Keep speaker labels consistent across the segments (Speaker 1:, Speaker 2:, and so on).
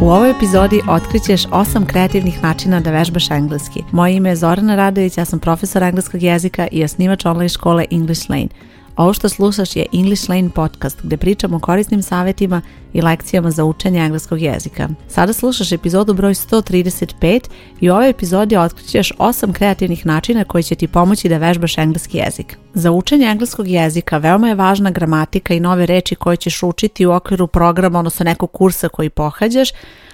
Speaker 1: U ovoj epizodi otkrićeš osam kreativnih načina da vežbaš engleski. Moje ime je Zorana Radović, ja sam profesor engleskog jezika i osnivač online škole English Lane. Ovo što slušaš je English Lane podcast gdje pričamo o korisnim savjetima i lekcijama za učenje engleskog jezika. Sada slušaš epizodu broj 135 i u ovoj epizodi otkrićeš 8 kreativnih načina koji će ti pomoći da vežbaš engleski jezik. Za učenje engleskog jezika veoma je važna gramatika i nove reči koje ćeš učiti u okviru programa, odnosno nekog kursa koji pohađaš,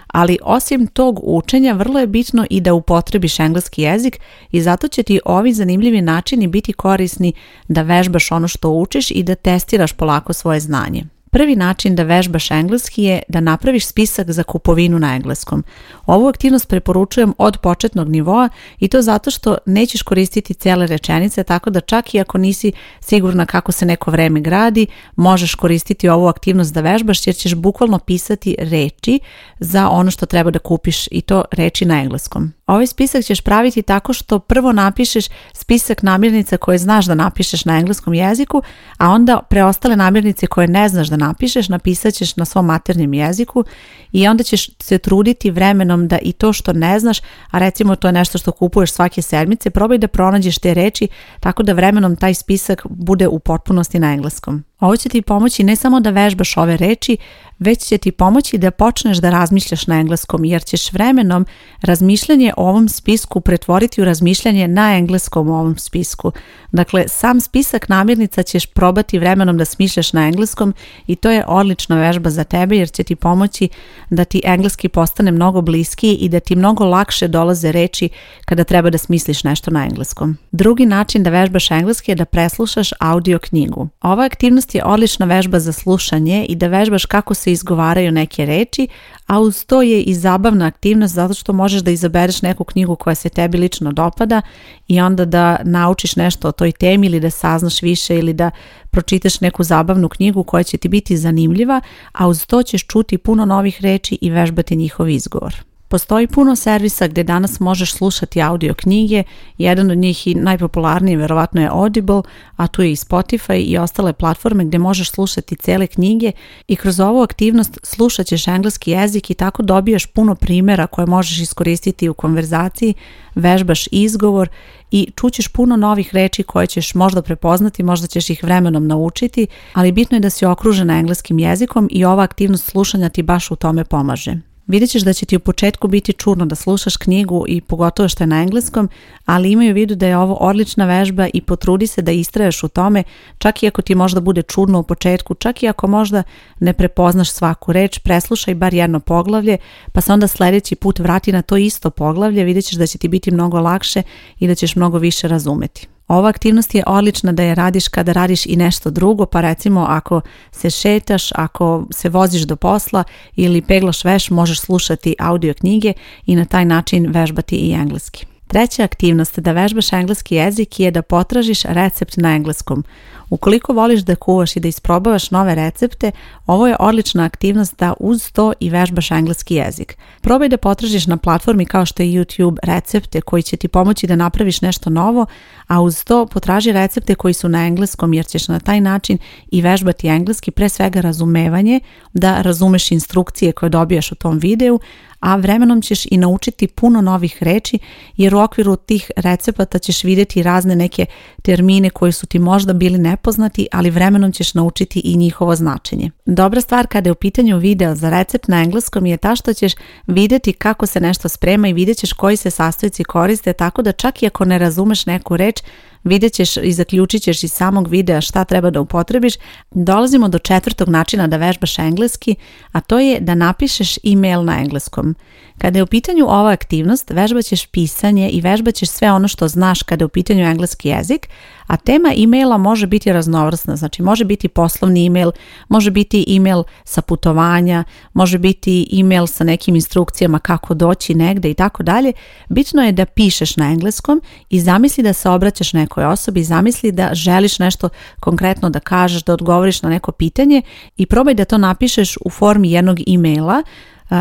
Speaker 1: ali osim tog učenja vrlo je bitno i da upotrebiš engleski jezik i zato će ti ovi zanimljivi načini biti korisni da vežbaš ono što učiš i da testiraš polako svoje znanje prvi način da vežbaš engleski je da napraviš spisak za kupovinu na engleskom. Ovu aktivnost preporučujem od početnog nivoa i to zato što nećeš koristiti cele rečenice, tako da čak i ako nisi sigurna kako se neko vreme gradi, možeš koristiti ovu aktivnost da vežbaš jer ćeš bukvalno pisati reči za ono što treba da kupiš i to reči na engleskom. Ovaj spisak ćeš praviti tako što prvo napišeš spisak namirnica koje znaš da napišeš na engleskom jeziku, a onda preostale namirnice koje ne znaš da napišeš, napisat ćeš na svom maternjem jeziku i onda ćeš se truditi vremenom da i to što ne znaš, a recimo to je nešto što kupuješ svake sedmice, probaj da pronađeš te reči tako da vremenom taj spisak bude u potpunosti na engleskom ovo će ti pomoći ne samo da vežbaš ove reči, već će ti pomoći da počneš da razmišljaš na engleskom, jer ćeš vremenom razmišljanje o ovom spisku pretvoriti u razmišljanje na engleskom u ovom spisku. Dakle, sam spisak namirnica ćeš probati vremenom da smišljaš na engleskom i to je odlična vežba za tebe jer će ti pomoći da ti engleski postane mnogo bliski i da ti mnogo lakše dolaze reči kada treba da smisliš nešto na engleskom. Drugi način da vežbaš engleski je da preslušaš audio knjigu. Ova aktivnost je odlična vežba za slušanje i da vežbaš kako se izgovaraju neke reči, a uz to je i zabavna aktivnost zato što možeš da izabereš neku knjigu koja se tebi lično dopada i onda da naučiš nešto o toj temi ili da saznaš više ili da pročitaš neku zabavnu knjigu koja će ti biti zanimljiva, a uz to ćeš čuti puno novih reči i vežbati njihov izgovor. Postoji puno servisa gdje danas možeš slušati audio knjige, jedan od njih i najpopularniji verovatno je Audible, a tu je i Spotify i ostale platforme gdje možeš slušati cele knjige i kroz ovu aktivnost slušat ćeš engleski jezik i tako dobijaš puno primjera koje možeš iskoristiti u konverzaciji, vežbaš izgovor i čućeš puno novih reči koje ćeš možda prepoznati, možda ćeš ih vremenom naučiti, ali bitno je da si okružena engleskim jezikom i ova aktivnost slušanja ti baš u tome pomaže. Vidjet ćeš da će ti u početku biti čurno da slušaš knjigu i pogotovo što je na engleskom, ali imaju u vidu da je ovo odlična vežba i potrudi se da istraješ u tome, čak i ako ti možda bude čurno u početku, čak i ako možda ne prepoznaš svaku reč, preslušaj bar jedno poglavlje, pa se onda sljedeći put vrati na to isto poglavlje, vidjet ćeš da će ti biti mnogo lakše i da ćeš mnogo više razumeti. Ova aktivnost je odlična da je radiš kada radiš i nešto drugo, pa recimo ako se šetaš, ako se voziš do posla ili peglaš veš, možeš slušati audio knjige i na taj način vežbati i engleski. Treća aktivnost da vežbaš engleski jezik je da potražiš recept na engleskom. Ukoliko voliš da kuvaš i da isprobavaš nove recepte, ovo je odlična aktivnost da uz to i vežbaš engleski jezik. Probaj da potražiš na platformi kao što je YouTube recepte koji će ti pomoći da napraviš nešto novo, a uz to potraži recepte koji su na engleskom jer ćeš na taj način i vežbati engleski, pre svega razumevanje, da razumeš instrukcije koje dobijaš u tom videu, a vremenom ćeš i naučiti puno novih reči jer u okviru tih recepata ćeš vidjeti razne neke termine koje su ti možda bili ne prepoznati, ali vremenom ćeš naučiti i njihovo značenje. Dobra stvar kada je u pitanju video za recept na engleskom je ta što ćeš vidjeti kako se nešto sprema i vidjet ćeš koji se sastojci koriste, tako da čak i ako ne razumeš neku reč, vidjet ćeš i zaključit ćeš iz samog videa šta treba da upotrebiš, dolazimo do četvrtog načina da vežbaš engleski, a to je da napišeš email na engleskom. Kada je u pitanju ova aktivnost, vežbaćeš pisanje i vežbaćeš sve ono što znaš kada je u pitanju engleski jezik, a tema emaila može biti raznovrsna, znači može biti poslovni email, može biti email sa putovanja, može biti email sa nekim instrukcijama kako doći negde i tako dalje. Bitno je da pišeš na engleskom i zamisli da se obraćaš nekom nekoj osobi zamisli da želiš nešto konkretno da kažeš, da odgovoriš na neko pitanje i probaj da to napišeš u formi jednog e-maila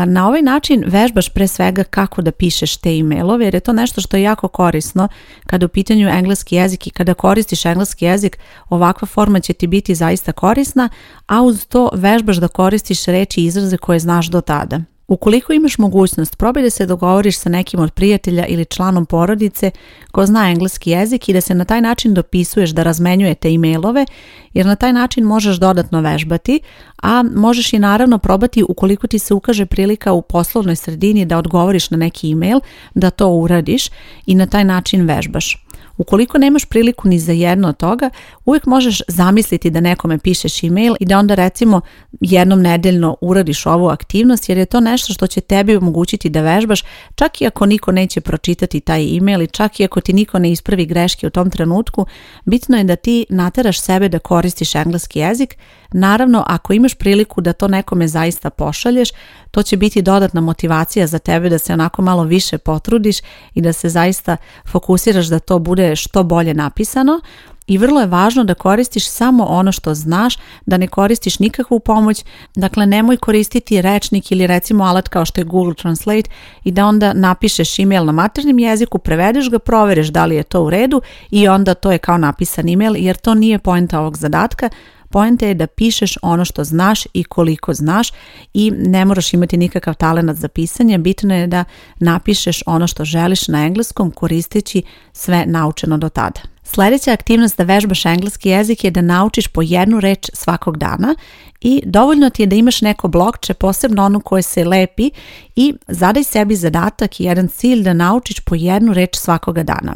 Speaker 1: na ovaj način vežbaš pre svega kako da pišeš te e-mailove jer je to nešto što je jako korisno kada u pitanju engleski jezik i kada koristiš engleski jezik ovakva forma će ti biti zaista korisna, a uz to vežbaš da koristiš reći i izraze koje znaš do tada. Ukoliko imaš mogućnost, probaj da se dogovoriš sa nekim od prijatelja ili članom porodice ko zna engleski jezik i da se na taj način dopisuješ da razmenjujete e-mailove, jer na taj način možeš dodatno vežbati, a možeš i naravno probati ukoliko ti se ukaže prilika u poslovnoj sredini da odgovoriš na neki e-mail, da to uradiš i na taj način vežbaš. Ukoliko nemaš priliku ni za jedno od toga, uvijek možeš zamisliti da nekome pišeš email i da onda recimo jednom nedeljno uradiš ovu aktivnost jer je to nešto što će tebi omogućiti da vežbaš čak i ako niko neće pročitati taj email i čak i ako ti niko ne ispravi greške u tom trenutku, bitno je da ti nateraš sebe da koristiš engleski jezik. Naravno, ako imaš priliku da to nekome zaista pošalješ, to će biti dodatna motivacija za tebe da se onako malo više potrudiš i da se zaista fokusiraš da to bude što bolje napisano i vrlo je važno da koristiš samo ono što znaš, da ne koristiš nikakvu pomoć, dakle nemoj koristiti rečnik ili recimo alat kao što je Google Translate i da onda napišeš email na maternjem jeziku, prevedeš ga, provereš da li je to u redu i onda to je kao napisan email jer to nije poenta ovog zadatka, Poenta je da pišeš ono što znaš i koliko znaš i ne moraš imati nikakav talenat za pisanje. Bitno je da napišeš ono što želiš na engleskom koristeći sve naučeno do tada. Sljedeća aktivnost da vežbaš engleski jezik je da naučiš po jednu reč svakog dana i dovoljno ti je da imaš neko blokče, posebno onu koje se lepi i zadaj sebi zadatak i jedan cilj da naučiš po jednu reč svakoga dana.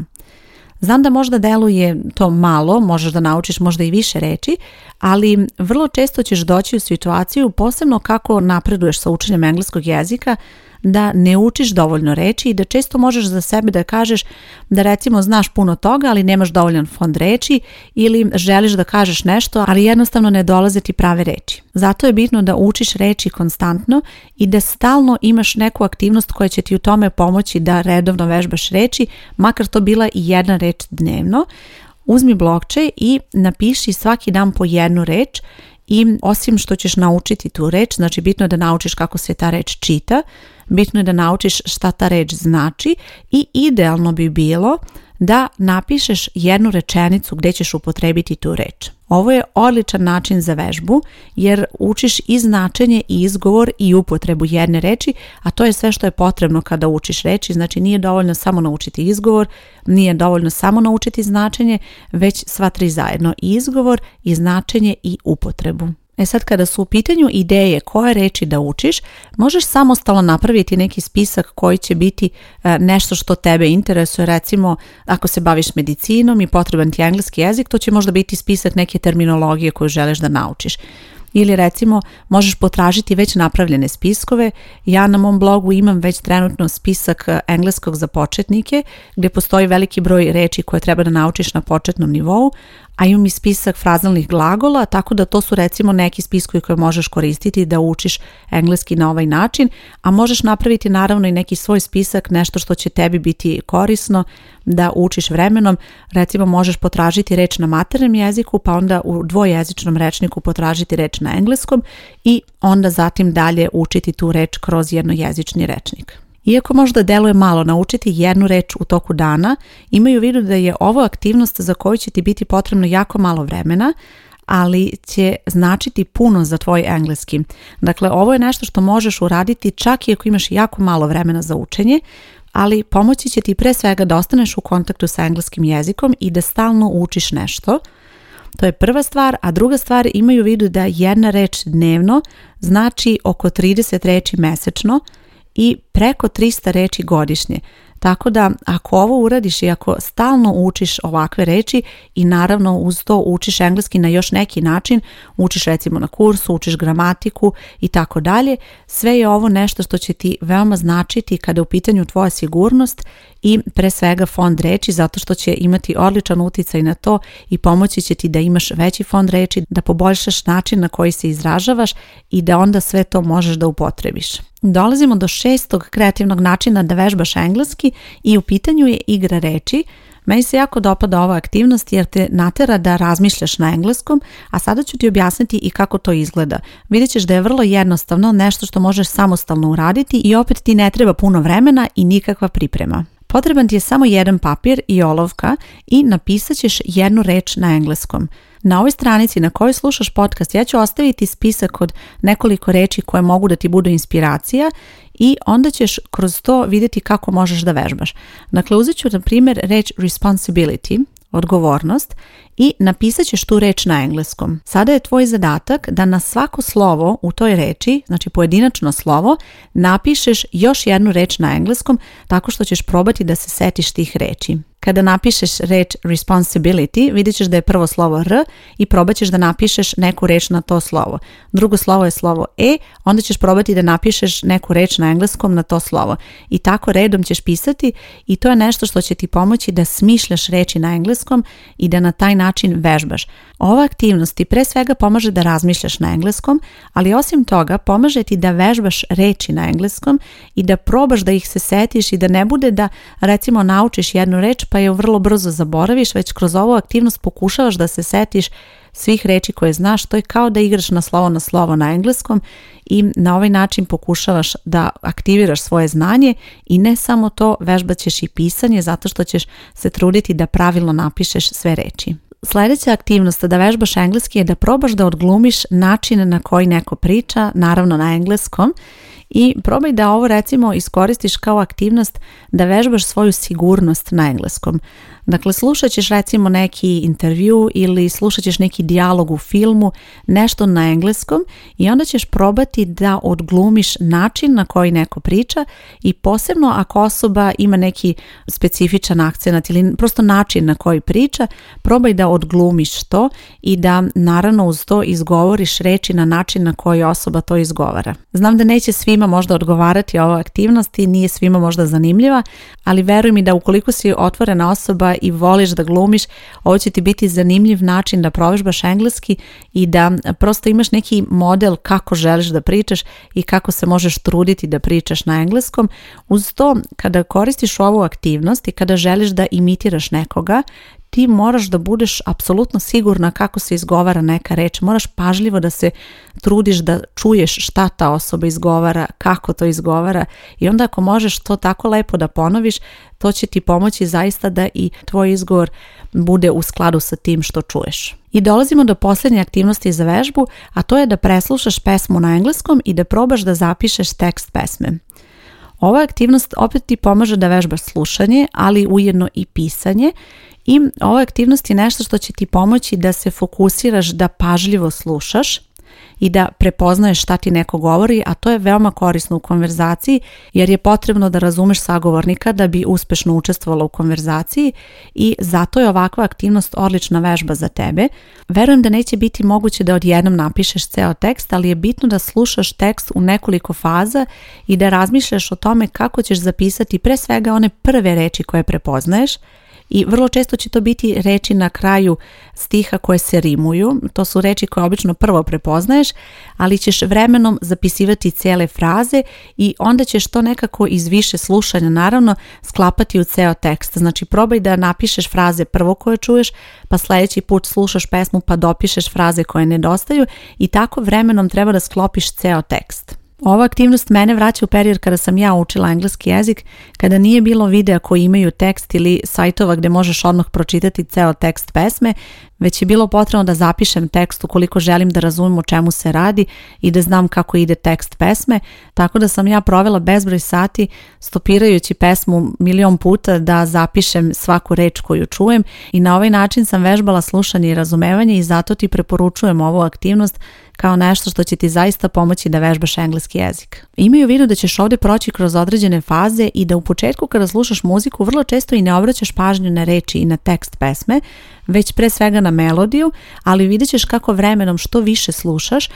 Speaker 1: Znam da možda deluje to malo, možeš da naučiš možda i više reći, ali vrlo često ćeš doći u situaciju, posebno kako napreduješ sa učenjem engleskog jezika, da ne učiš dovoljno reći i da često možeš za sebe da kažeš da recimo znaš puno toga, ali nemaš dovoljan fond reći ili želiš da kažeš nešto, ali jednostavno ne dolaze ti prave reći. Zato je bitno da učiš reći konstantno i da stalno imaš neku aktivnost koja će ti u tome pomoći da redovno vežbaš reći, makar to bila i jedna reč dnevno. Uzmi blokče i napiši svaki dan po jednu reč i osim što ćeš naučiti tu reč, znači bitno je da naučiš kako se ta reč čita, bitno je da naučiš šta ta reč znači i idealno bi bilo da napišeš jednu rečenicu gdje ćeš upotrebiti tu reč. Ovo je odličan način za vežbu jer učiš i značenje i izgovor i upotrebu jedne reči, a to je sve što je potrebno kada učiš reči, znači nije dovoljno samo naučiti izgovor, nije dovoljno samo naučiti značenje, već sva tri zajedno i izgovor i značenje i upotrebu. E sad kada su u pitanju ideje koje reći da učiš, možeš samostalno napraviti neki spisak koji će biti e, nešto što tebe interesuje. Recimo, ako se baviš medicinom i potreban ti engleski jezik, to će možda biti spisak neke terminologije koju želiš da naučiš ili recimo možeš potražiti već napravljene spiskove. Ja na mom blogu imam već trenutno spisak e, engleskog za početnike gdje postoji veliki broj reči koje treba da naučiš na početnom nivou, a imam i spisak frazalnih glagola, tako da to su recimo neki spiskovi koje možeš koristiti da učiš engleski na ovaj način, a možeš napraviti naravno i neki svoj spisak, nešto što će tebi biti korisno, da učiš vremenom. Recimo možeš potražiti reč na maternem jeziku pa onda u dvojezičnom rečniku potražiti reč na engleskom i onda zatim dalje učiti tu reč kroz jednojezični rečnik. Iako možda deluje malo naučiti jednu reč u toku dana, imaju u vidu da je ovo aktivnost za koju će ti biti potrebno jako malo vremena, ali će značiti puno za tvoj engleski. Dakle, ovo je nešto što možeš uraditi čak i ako imaš jako malo vremena za učenje ali pomoći će ti pre svega da ostaneš u kontaktu sa engleskim jezikom i da stalno učiš nešto. To je prva stvar, a druga stvar imaju u vidu da jedna reč dnevno znači oko 30 reči mesečno i preko 300 reči godišnje. Tako da ako ovo uradiš i ako stalno učiš ovakve reči i naravno uz to učiš engleski na još neki način, učiš recimo na kursu, učiš gramatiku i tako dalje, sve je ovo nešto što će ti veoma značiti kada je u pitanju tvoja sigurnost i pre svega fond reči zato što će imati odličan uticaj na to i pomoći će ti da imaš veći fond reči, da poboljšaš način na koji se izražavaš i da onda sve to možeš da upotrebiš. Dolazimo do šestog kreativnog načina da vežbaš engleski i u pitanju je igra reči. Meni se jako dopada ova aktivnost jer te natera da razmišljaš na engleskom, a sada ću ti objasniti i kako to izgleda. Vidjet ćeš da je vrlo jednostavno nešto što možeš samostalno uraditi i opet ti ne treba puno vremena i nikakva priprema. Potreban ti je samo jedan papir i olovka i napisat ćeš jednu reč na engleskom. Na ovoj stranici na kojoj slušaš podcast ja ću ostaviti spisak od nekoliko reči koje mogu da ti budu inspiracija i onda ćeš kroz to vidjeti kako možeš da vežbaš. Dakle, uzet ću na primjer reč responsibility, odgovornost i napisat ćeš tu reč na engleskom. Sada je tvoj zadatak da na svako slovo u toj reči, znači pojedinačno slovo, napišeš još jednu reč na engleskom tako što ćeš probati da se setiš tih reči. Kada napišeš reč responsibility, vidjet ćeš da je prvo slovo R i probat ćeš da napišeš neku reč na to slovo. Drugo slovo je slovo E, onda ćeš probati da napišeš neku reč na engleskom na to slovo. I tako redom ćeš pisati i to je nešto što će ti pomoći da smišljaš reči na engleskom i da na taj način vežbaš. Ova aktivnost ti pre svega pomaže da razmišljaš na engleskom, ali osim toga pomaže ti da vežbaš reči na engleskom i da probaš da ih se setiš i da ne bude da recimo naučiš jednu reč pa je vrlo brzo zaboraviš, već kroz ovu aktivnost pokušavaš da se setiš svih reči koje znaš, to je kao da igraš na slovo na slovo na engleskom i na ovaj način pokušavaš da aktiviraš svoje znanje i ne samo to, vežbaćeš i pisanje zato što ćeš se truditi da pravilno napišeš sve reči. Sljedeća aktivnost da vežbaš engleski je da probaš da odglumiš način na koji neko priča, naravno na engleskom, i probaj da ovo recimo iskoristiš kao aktivnost da vežbaš svoju sigurnost na engleskom. Dakle, slušat ćeš recimo neki intervju ili slušat ćeš neki dijalog u filmu, nešto na engleskom i onda ćeš probati da odglumiš način na koji neko priča i posebno ako osoba ima neki specifičan akcenat ili prosto način na koji priča, probaj da odglumiš to i da naravno uz to izgovoriš reči na način na koji osoba to izgovara. Znam da neće svima možda odgovarati ova aktivnost i nije svima možda zanimljiva, ali veruj mi da ukoliko si otvorena osoba i voliš da glumiš, ovo će ti biti zanimljiv način da provežbaš engleski i da prosto imaš neki model kako želiš da pričaš i kako se možeš truditi da pričaš na engleskom. Uz to, kada koristiš ovu aktivnost i kada želiš da imitiraš nekoga, ti moraš da budeš apsolutno sigurna kako se izgovara neka reč. Moraš pažljivo da se trudiš da čuješ šta ta osoba izgovara, kako to izgovara i onda ako možeš to tako lepo da ponoviš, to će ti pomoći zaista da i tvoj izgovor bude u skladu sa tim što čuješ. I dolazimo do posljednje aktivnosti za vežbu, a to je da preslušaš pesmu na engleskom i da probaš da zapišeš tekst pesme. Ova aktivnost opet ti pomaže da vežbaš slušanje, ali ujedno i pisanje i ova aktivnost je nešto što će ti pomoći da se fokusiraš, da pažljivo slušaš i da prepoznaješ šta ti neko govori, a to je veoma korisno u konverzaciji jer je potrebno da razumeš sagovornika da bi uspešno učestvovala u konverzaciji i zato je ovakva aktivnost odlična vežba za tebe. Verujem da neće biti moguće da odjednom napišeš ceo tekst, ali je bitno da slušaš tekst u nekoliko faza i da razmišljaš o tome kako ćeš zapisati pre svega one prve reči koje prepoznaješ, i vrlo često će to biti reči na kraju stiha koje se rimuju. To su reči koje obično prvo prepoznaješ, ali ćeš vremenom zapisivati cijele fraze i onda ćeš to nekako iz više slušanja naravno sklapati u ceo tekst. Znači probaj da napišeš fraze prvo koje čuješ, pa sljedeći put slušaš pesmu pa dopišeš fraze koje nedostaju i tako vremenom treba da sklopiš ceo tekst. Ova aktivnost mene vraća u period kada sam ja učila engleski jezik, kada nije bilo videa koji imaju tekst ili sajtova gdje možeš odmah pročitati ceo tekst pesme, već je bilo potrebno da zapišem tekst ukoliko želim da razumem o čemu se radi i da znam kako ide tekst pesme, tako da sam ja provela bezbroj sati stopirajući pesmu milion puta da zapišem svaku reč koju čujem i na ovaj način sam vežbala slušanje i razumevanje i zato ti preporučujem ovu aktivnost kao nešto što će ti zaista pomoći da vežbaš engleski jezik. Imaju u vidu da ćeš ovdje proći kroz određene faze i da u početku kada slušaš muziku vrlo često i ne obraćaš pažnju na reči i na tekst pesme, već pre svega na melodiju, ali vidjet ćeš kako vremenom što više slušaš,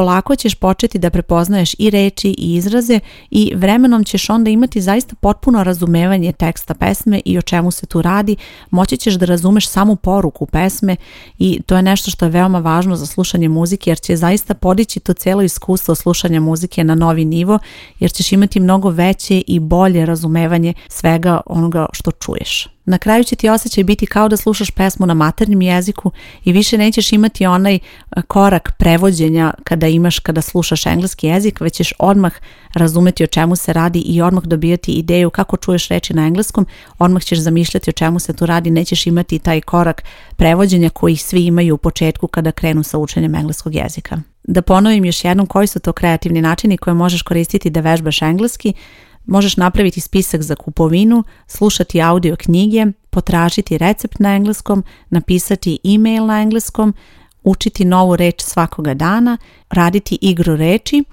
Speaker 1: polako ćeš početi da prepoznaješ i reči i izraze i vremenom ćeš onda imati zaista potpuno razumevanje teksta pesme i o čemu se tu radi, moći ćeš da razumeš samu poruku pesme i to je nešto što je veoma važno za slušanje muzike jer će zaista podići to cijelo iskustvo slušanja muzike na novi nivo jer ćeš imati mnogo veće i bolje razumevanje svega onoga što čuješ. Na kraju će ti osjećaj biti kao da slušaš pesmu na maternjem jeziku i više nećeš imati onaj e, korak prevođenja kada imaš kada slušaš engleski jezik, već ćeš odmah razumeti o čemu se radi i odmah dobijati ideju kako čuješ reči na engleskom, odmah ćeš zamišljati o čemu se tu radi, nećeš imati taj korak prevođenja koji svi imaju u početku kada krenu sa učenjem engleskog jezika. Da ponovim još jednom koji su to kreativni načini koje možeš koristiti da vežbaš engleski, možeš napraviti spisak za kupovinu, slušati audio knjige, potražiti recept na engleskom, napisati e-mail na engleskom, učiti novu reč svakoga dana, raditi igru reči,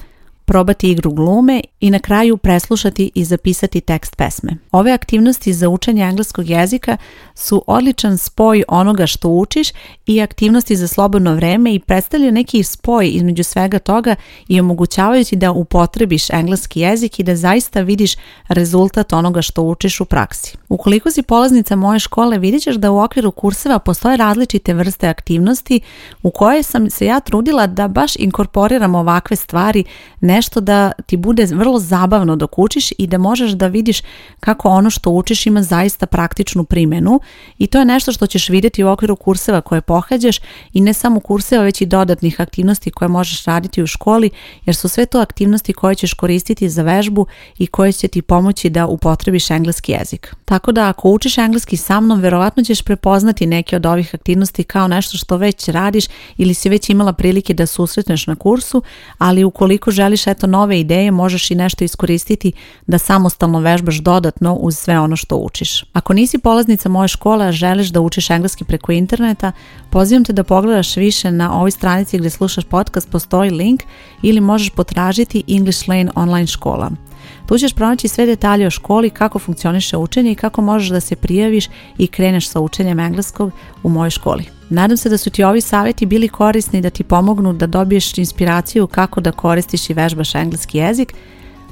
Speaker 1: probati igru glume i na kraju preslušati i zapisati tekst pesme. Ove aktivnosti za učenje engleskog jezika su odličan spoj onoga što učiš i aktivnosti za slobodno vrijeme i predstavljaju neki spoj između svega toga i omogućavajući da upotrebiš engleski jezik i da zaista vidiš rezultat onoga što učiš u praksi. Ukoliko si polaznica moje škole, vidjet ćeš da u okviru kurseva postoje različite vrste aktivnosti u koje sam se ja trudila da baš inkorporiram ovakve stvari, ne nešto da ti bude vrlo zabavno dok učiš i da možeš da vidiš kako ono što učiš ima zaista praktičnu primjenu i to je nešto što ćeš vidjeti u okviru kurseva koje pohađaš i ne samo kurseva već i dodatnih aktivnosti koje možeš raditi u školi jer su sve to aktivnosti koje ćeš koristiti za vežbu i koje će ti pomoći da upotrebiš engleski jezik. Tako da ako učiš engleski sa mnom verovatno ćeš prepoznati neke od ovih aktivnosti kao nešto što već radiš ili si već imala prilike da susretneš na kursu, ali ukoliko želiš eto nove ideje, možeš i nešto iskoristiti da samostalno vežbaš dodatno uz sve ono što učiš. Ako nisi polaznica moje škole, a želiš da učiš engleski preko interneta, pozivam te da pogledaš više na ovoj stranici gdje slušaš podcast, postoji link ili možeš potražiti English Lane online škola. Tu ćeš pronaći sve detalje o školi, kako funkcioniše učenje i kako možeš da se prijaviš i kreneš sa učenjem engleskog u mojoj školi. Nadam se da su ti ovi savjeti bili korisni da ti pomognu da dobiješ inspiraciju kako da koristiš i vežbaš engleski jezik.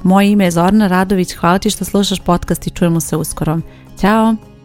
Speaker 1: Moje ime je Zorna Radović, hvala ti što slušaš podcast i čujemo se uskoro. Ćao!